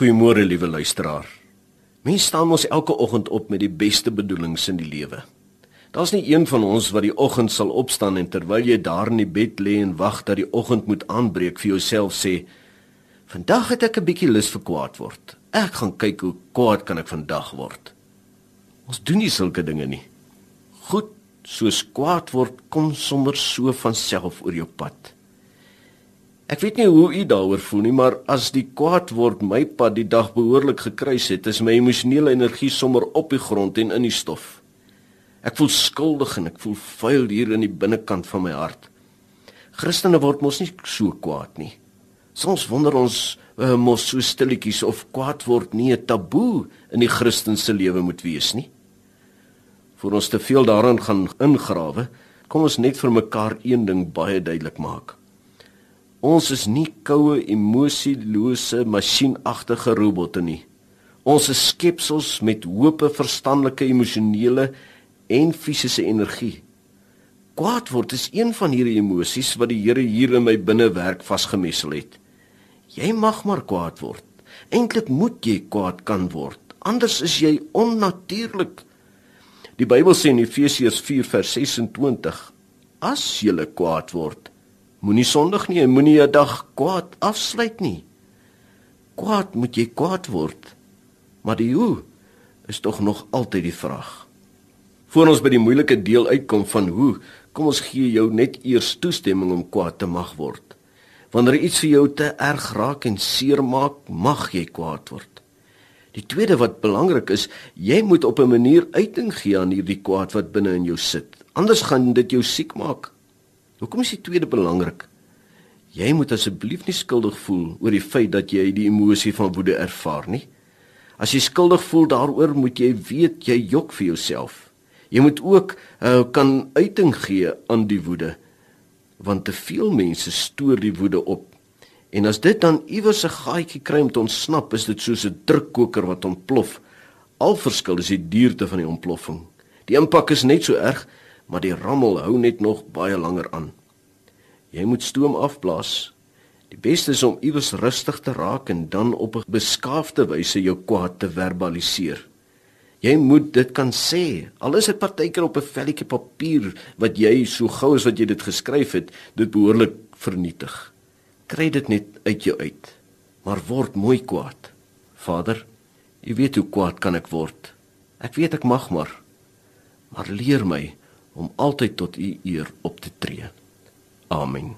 Goeiemôre liewe luisteraar. Mens staan mos elke oggend op met die beste bedoelings in die lewe. Daar's nie een van ons wat die oggend sal opstaan en terwyl jy daar in die bed lê en wag dat die oggend moet aanbreek vir jouself sê: "Vandag het ek 'n bietjie lus vir kwaad word. Ek gaan kyk hoe kwaad kan ek vandag word." Ons doen nie sulke dinge nie. Goed, soos kwaad word kom sommer so van self oor jou pad. Ek weet nie hoe u daaroor voel nie, maar as die kwaad word my pad die dag behoorlik gekruis het, is my emosionele energie sommer op die grond en in die stof. Ek voel skuldig en ek voel vuil hier in die binnekant van my hart. Christene word mos nie so kwaad nie. Soms wonder ons uh, mos so stilletjies of kwaad word nie 'n taboe in die Christelike lewe moet wees nie. Voor ons te veel daaraan gaan ingrawe, kom ons net vir mekaar een ding baie duidelik maak. Ons is nie koue emosielose masjienagtige robotte nie. Ons is skepsels met hoop, verstandelike, emosionele en fisiese energie. Kwaad word is een van hierdie emosies wat die Here hier in my binnewerk vasgemessel het. Jy mag maar kwaad word. Eintlik moet jy kwaad kan word. Anders is jy onnatuurlik. Die Bybel sê in Efesiërs 4:26: As jy kwaad word, Moenie sondig nie en moenie 'n dag kwaad afsluit nie. Kwaad moet jy kwaad word. Maar die hoe is tog nog altyd die vraag. Voordat ons by die moeilike deel uitkom van hoe, kom ons gee jou net eers toestemming om kwaad te mag word. Wanneer iets vir jou te erg raak en seermaak, mag jy kwaad word. Die tweede wat belangrik is, jy moet op 'n manier uiting gee aan hierdie kwaad wat binne in jou sit. Anders gaan dit jou siek maak. Hoekom is die tweede belangrik? Jy moet asseblief nie skuldig voel oor die feit dat jy die emosie van woede ervaar nie. As jy skuldig voel daaroor, moet jy weet jy jok vir jouself. Jy moet ook uh, kan uiting gee aan die woede want te veel mense stoor die woede op. En as dit dan iewers 'n gaatjie kry om te ontsnap, is dit soos 'n drukkoker wat ontplof. Al verskil is die duurte van die ontploffing. Die impak is net so erg, maar die rammel hou net nog baie langer aan. Jy moet stoom afblaas. Die beste is om iewers rustig te raak en dan op 'n beskaafde wyse jou kwaad te verbaliseer. Jy moet dit kan sê. Al is dit partykeer op 'n velletjie papier wat jy so gou as wat jy dit geskryf het, dit behoorlik vernietig. Kry dit net uit jou uit. Maar word mooi kwaad. Vader, U weet hoe kwaad kan ek word. Ek weet ek mag maar. Maar leer my om altyd tot u eer op te tree. Amen.